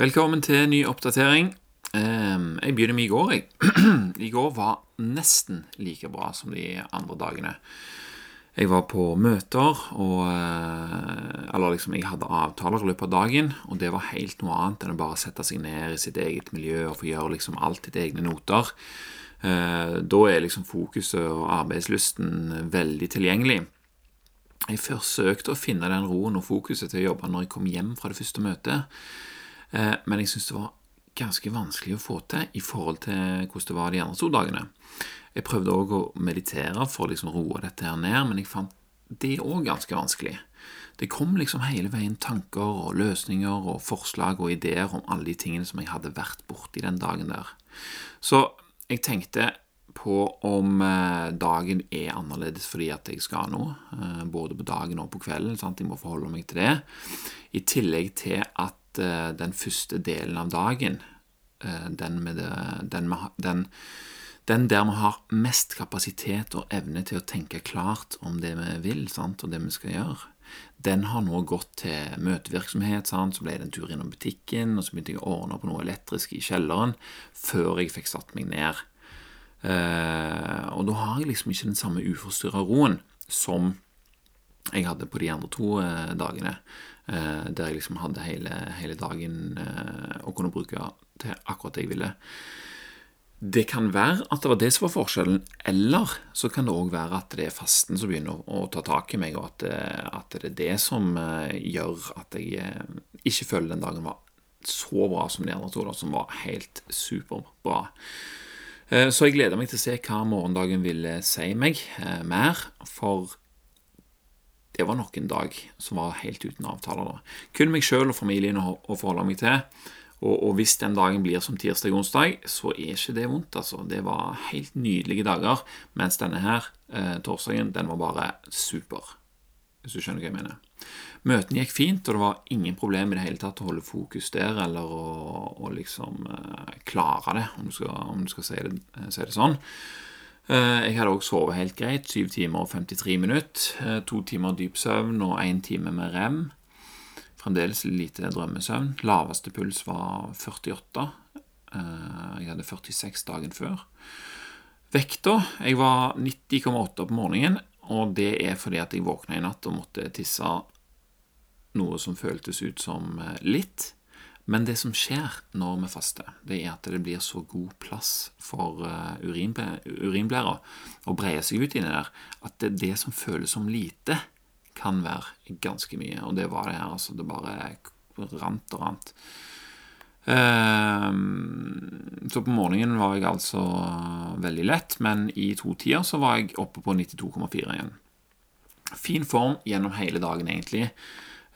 Velkommen til ny oppdatering. Ehm, Jeg begynner med i går, jeg. I går var nesten like bra som de andre dagene. Jeg var på møter, og eh, Eller liksom, jeg hadde avtaler i løpet av dagen, og det var helt noe annet enn å bare sette seg ned i sitt eget miljø og få gjøre liksom alt etter egne noter. Eh, Da er liksom fokuset og arbeidslysten veldig tilgjengelig. Jeg forsøkte å finne den roen og fokuset til å jobbe når jeg kom hjem fra det første møtet, men jeg syns det var ganske vanskelig å få til i forhold til hvordan det var de andre to. Jeg prøvde òg å meditere for å liksom roe dette her ned, men jeg fant det òg ganske vanskelig. Det kom liksom hele veien tanker og løsninger og forslag og ideer om alle de tingene som jeg hadde vært borti den dagen der. Så jeg tenkte på om eh, dagen er annerledes fordi at jeg skal noe, eh, både på dagen og på kvelden. Sant? Jeg må forholde meg til det. I tillegg til at eh, den første delen av dagen, eh, den, det, den, den, den der vi har mest kapasitet og evne til å tenke klart om det vi vil, sant? og det vi skal gjøre, den har nå gått til møtevirksomhet. Sant? Så ble det en tur innom butikken, og så begynte jeg å ordne på noe elektrisk i kjelleren før jeg fikk satt meg ned. Eh, og da har jeg liksom ikke den samme uforstyrra roen som jeg hadde på de andre to eh, dagene, der jeg liksom hadde hele, hele dagen eh, å kunne bruke til akkurat det jeg ville. Det kan være at det var det som var forskjellen, eller så kan det òg være at det er fasten som begynner å, ta tak i meg, og at, det- at det er det som eh, gjør at jeg eh, ikke føler den dagen var så bra som de andre to, da, som var helt superbra. Eh, Så jeg gleder meg til å se hva morgendagen vil si meg eh, mer, for det var nok en dag som var helt uten avtaler. da. Kun meg sjøl og familien å å forholde meg til. Og, og hvis den dagen blir som tirsdag og onsdag, så er ikke det vondt. altså. Det var helt nydelige dager, mens denne her, eh, torsdagen, den var bare super. Hvis du skjønner hva jeg mener. Møtene gikk fint, og det var ingen problem i det hele tatt å holde fokus der, eller å, å liksom eh, klare det, om du skal, om du skal si, det, eh, si det sånn. Eh, Jeg hadde også sovet helt greit, 7 timer og 53 minutter. eh, To timer dyp søvn og én time med rem. Fremdeles lite drømmesøvn. Laveste puls var 48. Eh, Jeg hadde 46 dagen før. Vekta Jeg var 90,8 på morgenen, og det er fordi at jeg våkna i natt og måtte tisse noe som føltes ut som litt. Men det som skjer når vi faster, det er at det blir så god plass for eh, urinblæra å breie seg ut inni der, at det, det som føles som lite, kan være ganske mye. Og det var det her. altså Det bare rant og rant. Ehm, Så på morgenen var jeg altså veldig lett, men i to tider så var jeg oppe på 92,4 igjen. Fin form gjennom hele dagen, egentlig.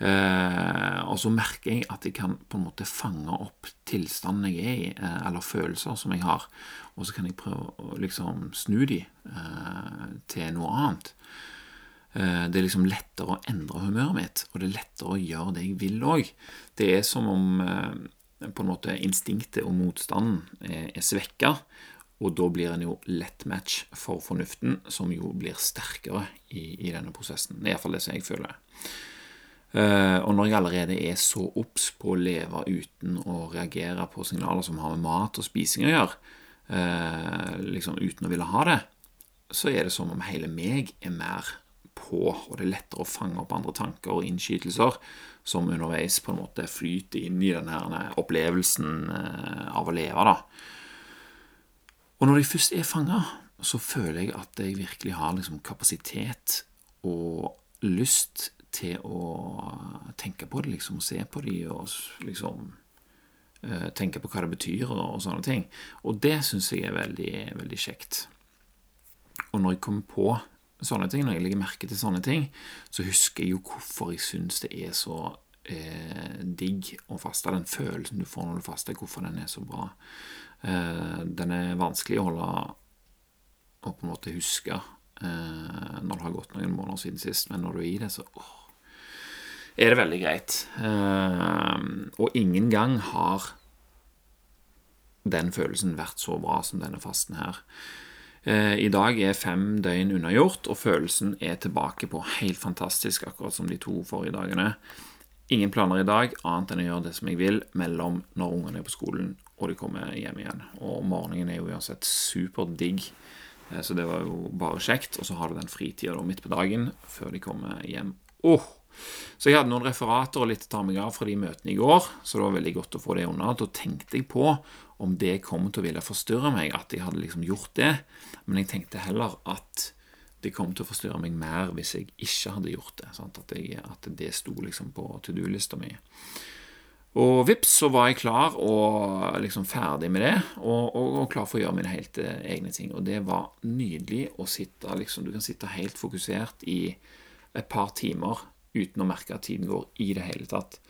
Eh, og så merker jeg at jeg kan på en måte fange opp tilstanden jeg er i, eh, eller følelser som jeg har, og så kan jeg prøve å liksom snu de eh, til noe annet. Eh, det er liksom lettere å endre humøret mitt, og det er lettere å gjøre det jeg vil òg. Det er som om eh, på en måte instinktet og motstanden er, er svekka, og da blir en jo lett match for fornuften, som jo blir sterkere i, i denne prosessen. Det er iallfall det som jeg føler. Eh, og når jeg allerede er så obs på å leve uten å reagere på signaler som har med mat og spising å gjøre, eh, liksom uten å ville ha det, så er det som om hele meg er mer på, og det er lettere å fange opp andre tanker og innskytelser som underveis på en måte flyter inn i denne opplevelsen eh, av å leve. da. Og når de først er fanga, så føler jeg at jeg virkelig har liksom kapasitet og lyst til å tenke på det, liksom, se på de og liksom eh, tenke på hva det betyr og, og sånne ting. Og det syns jeg er veldig, veldig kjekt. Og når jeg kommer på sånne ting, når jeg legger merke til sånne ting, så husker jeg jo hvorfor jeg syns det er så eh, digg å faste. Den følelsen du får når du faster, hvorfor den er så bra. Eh, den er vanskelig å holde og på en måte huske eh, når det har gått noen måneder siden sist, men når du er i det, så åh, er det veldig greit. Eh, og ingen gang har den følelsen vært så bra som denne fasten her. Eh, I dag er fem døgn unnagjort, og følelsen er tilbake på helt fantastisk, akkurat som de to forrige dagene. ingen planer i dag annet enn å gjøre det som jeg vil mellom når ungene er på skolen og de kommer hjem igjen. Og morgenen er jo uansett superdigg, eh, så det var jo bare kjekt. Og så har du den fritida midt på dagen før de kommer hjem. Oh! Så jeg hadde noen referater og litt å ta meg av fra de møtene i går, så det var veldig godt å få det unna. Da tenkte jeg på om det kom til å ville forstyrre meg, at jeg hadde liksom gjort det. Men jeg tenkte heller at det kom til å forstyrre meg mer hvis jeg ikke hadde gjort det. At, jeg, at, det sto liksom på to do-lista mi. Og vips, så var jeg klar og liksom ferdig med det, og, og, og, klar for å gjøre mine helt eh, egne ting. Og det var nydelig å sitte liksom, Du kan sitte helt fokusert i et par timer uten å merke at tiden går i det hele tatt.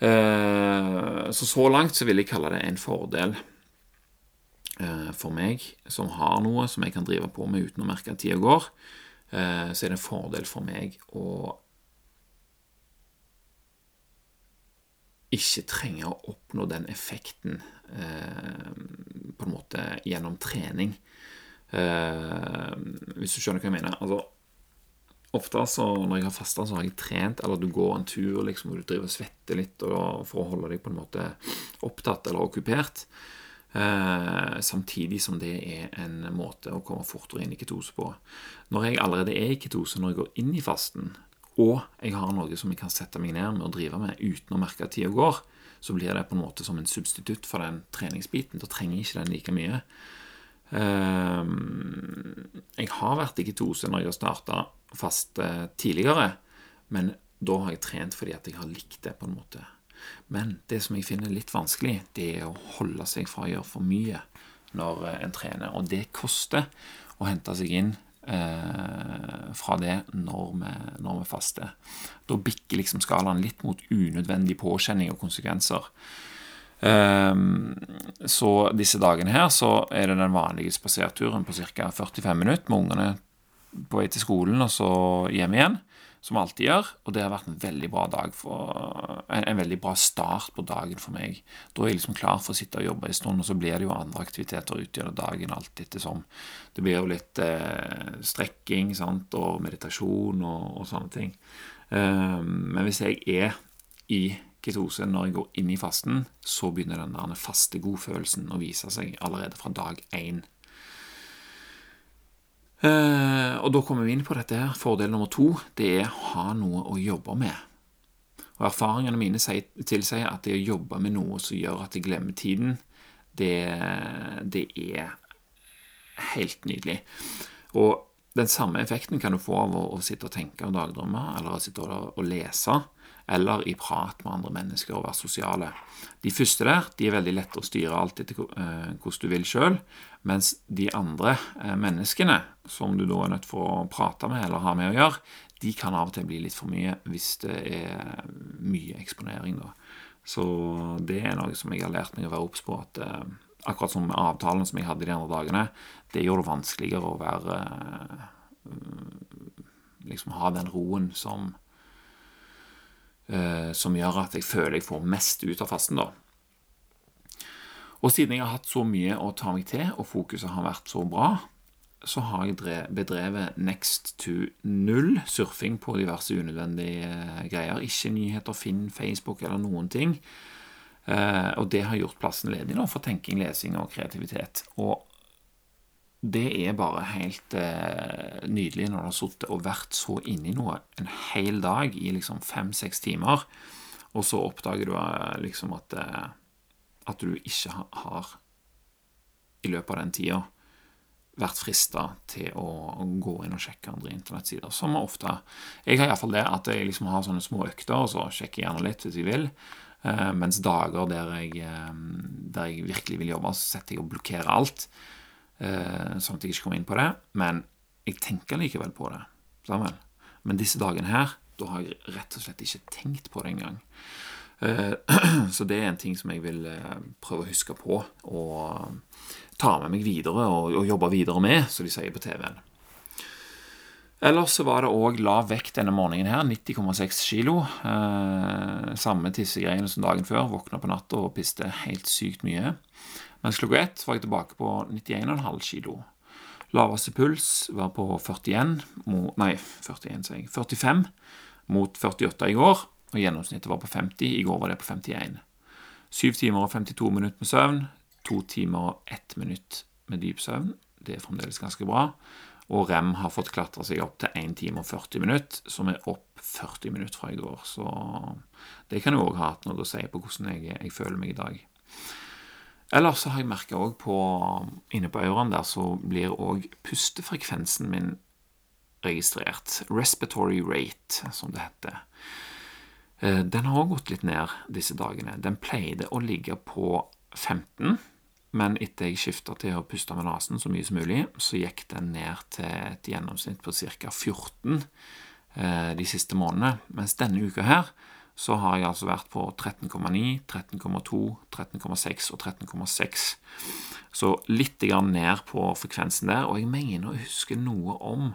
Eh, så så langt så vil jeg kalle det en fordel Eh, for meg som har noe som jeg kan drive på med uten å merke at tida går, eh, så er det en fordel for meg å ikke trenge å oppnå den effekten på en måte gjennom trening. Hvis du skjønner hva jeg mener. Altså, ofte så når jeg har fasta, så har jeg trent, eller du går en tur liksom, og du driver og svetter litt for å holde deg på en måte opptatt eller okkupert. Eh, samtidig som det er en måte å komme fortere inn i ketose på. Når jeg allerede er i ketose, når jeg går inn i fasten, og jeg har noe som jeg kan sette meg ned med og drive med uten å merke at tida går, så blir det på en måte som en substitutt for den treningsbiten. Da trenger jeg ikke den like mye. Eh, jeg har vært i ketose når jeg har starta fast tidligere, men da har jeg trent fordi at jeg har likt det, på en måte. Men det som jeg finner litt vanskelig, det er å holde seg fra å gjøre for mye når eh, en trener. Og det koster å hente seg inn eh, fra det når vi, når vi, faster. Da bikker liksom skalaen litt mot unødvendig påkjenning og konsekvenser. Um, så disse dagene her så er det den vanlige spaserturen på ca. 45 minutter med ungene på vei til skolen og så hjem igjen som vi alltid gjør. Og det har vært en veldig bra dag for, en, en, veldig bra start på dagen for meg. Da er jeg liksom klar for å sitte og jobbe en stund, og så blir det jo andre aktiviteter utgjennom dagen. alt ettersom. Det blir jo litt eh, strekking sant? og meditasjon og, og sånne ting. Um, men hvis jeg er i ketose når jeg går inn i fasten, så begynner den der faste godfølelsen å vise seg allerede fra dag én. Eh, og da kommer vi inn på dette her. Fordel nummer to det er å ha noe å jobbe med. Og Erfaringene mine tilsier at det å jobbe med noe som gjør at jeg glemmer tiden, det, det er helt nydelig. Og den samme effekten kan du få av å, å sitte og tenke og dagdrømme, eller å sitte og, og lese eller i prat med andre mennesker og være sosiale. De første der de er veldig lette å styre alt etter eh, hvordan du vil sjøl, mens de andre eh, menneskene som du da er nødt for å prate med eller ha med å gjøre, de kan av og til bli litt for mye hvis det er mye eksponering. da. Så det er noe som jeg har lært meg å være obs på. at eh, Akkurat som avtalen som jeg hadde de andre dagene, det gjør det vanskeligere å være Liksom ha den roen som som gjør at jeg føler jeg får mest ut av fasten, da. Og siden jeg har hatt så mye å ta meg til, og fokuset har vært så bra, så har jeg bedrevet next to null surfing på diverse unødvendige eh, greier. Ikke nyheter, Finn, Facebook eller noen ting. Eh, og det har gjort plassen ledig nå for tenking, lesing og kreativitet. Og det er bare helt eh, nydelig når du har sittet og vært så inni noe en hel dag i liksom fem-seks timer, og så oppdager du eh, liksom at, eh, at du ikke har i løpet av den tida vært frista til å gå inn og sjekke andre internettsider. Som ofte Jeg har iallfall det at jeg liksom har sånne små økter, og så sjekker jeg gjerne litt hvis jeg vil. Eh, mens dager der jeg, der jeg virkelig vil jobbe, så setter jeg og blokkerer alt. Eh, sånn at jeg ikke kommer inn på det. Men jeg tenker likevel på det. Sammen. Men disse dagene her, da har jeg rett og slett ikke tenkt på det engang. Eh, så det er en ting som jeg vil eh, prøve å huske på og ta med meg videre og, jobbe videre med, som de sier på TV-en. Ellers så var det òg lav vekt denne morgenen her, 90,6 kilo. Eh, samme tissegreiene som dagen før. Våkna på natta og piste helt sykt mye. Mens klokka ett var jeg tilbake på 91,5 kilo. Laveste puls var på 41 mot, Nei, 41, sier jeg. 45 mot 48 i går. og gjennomsnittet var på 50. I går var det på 51. 7 timer og 52 minutter med søvn. 2 timer og 1 minutt med dyp søvn. Det er fremdeles ganske bra. Og rem har fått klatra seg opp til 1 time og 40 minutter, som er opp 40 minutter fra i går. Så det kan jo òg ha hatt noe å si på hvordan jeg, jeg føler meg i dag. Ellers så har jeg merka òg på Inne på ørene der så blir òg pustefrekvensen min registrert. Respiratory rate, som det heter. Eh, den har òg gått litt ned disse dagene. Den pleide å ligge på 15, men etter jeg skifta til å puste med nesen så mye som mulig, så gikk den ned til et gjennomsnitt på ca. 14 eh, de siste månedene. Mens denne uka her så har jeg altså vært på 13,9, 13,2, 13,6 og 13,6. Så litt ned på frekvensen der. Og jeg mener å huske noe om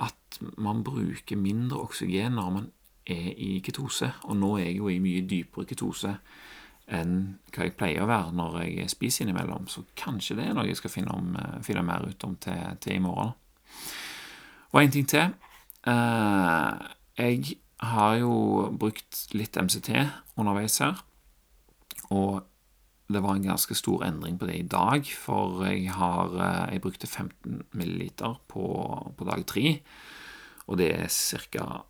at man bruker mindre oksygen når man er i ketose. Og nå er jeg jo i mye dypere ketose enn hva jeg pleier å være når jeg spiser innimellom. Så kanskje det er noe jeg skal finne, om, eh, finne mer ut om til, til, i morgen. Og en ting til. Eh, jeg har jo brukt litt MCT underveis her. Og det var en ganske stor endring på det i dag, for jeg har eh, Jeg brukte 15 ml på, på dag tre, og det er ca.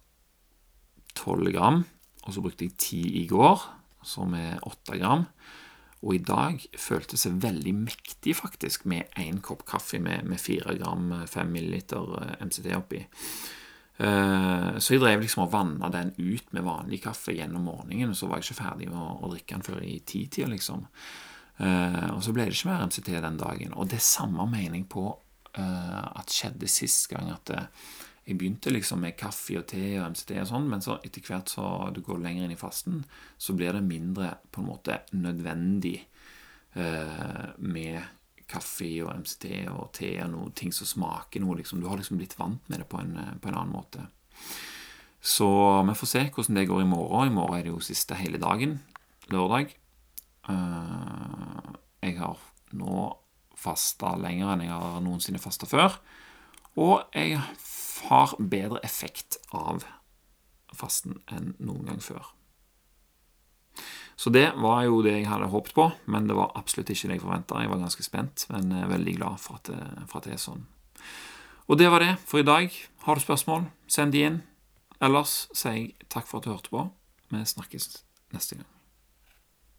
12 gram. Og så brukte jeg 10 i går, som er 8 gram. Og i dag føltes det veldig mektig, faktisk, med én kopp kaffe med, med 4 gram 5 milliliter eh, MCT oppi. Eh, så jeg drev liksom og vanna den ut med vanlig kaffe gjennom morgenen. Så var jeg ikke ferdig med å, drikke den før i titida, liksom. Eh, og så ble det ikke mer MCT den dagen. Og det er samme mening på at skjedde sist gang. At jeg begynte liksom med kaffe og te og MCT og sånn, men så etter hvert så du går lenger inn i fasten, så blir det mindre på en måte nødvendig eh, med kaffe og MCT og te og noe ting som smaker noe. Liksom. Du har liksom blitt vant med det på en, på en annen måte. Så vi får se hvordan det går i morgen. I morgen er det jo siste hele dagen, lørdag. Eh, jeg har nå fasta lenger enn jeg har noensinne fasta før. Og jeg har bedre effekt av fasten enn noen gang før. Så det var jo det jeg hadde håpet på, men det var absolutt ikke det jeg forventa. Jeg var ganske spent, men er veldig glad for at, det, for at det er sånn. Og det var det for i dag. Har du spørsmål, send de inn. Ellers sier jeg takk for at du hørte på. Vi snakkes neste gang.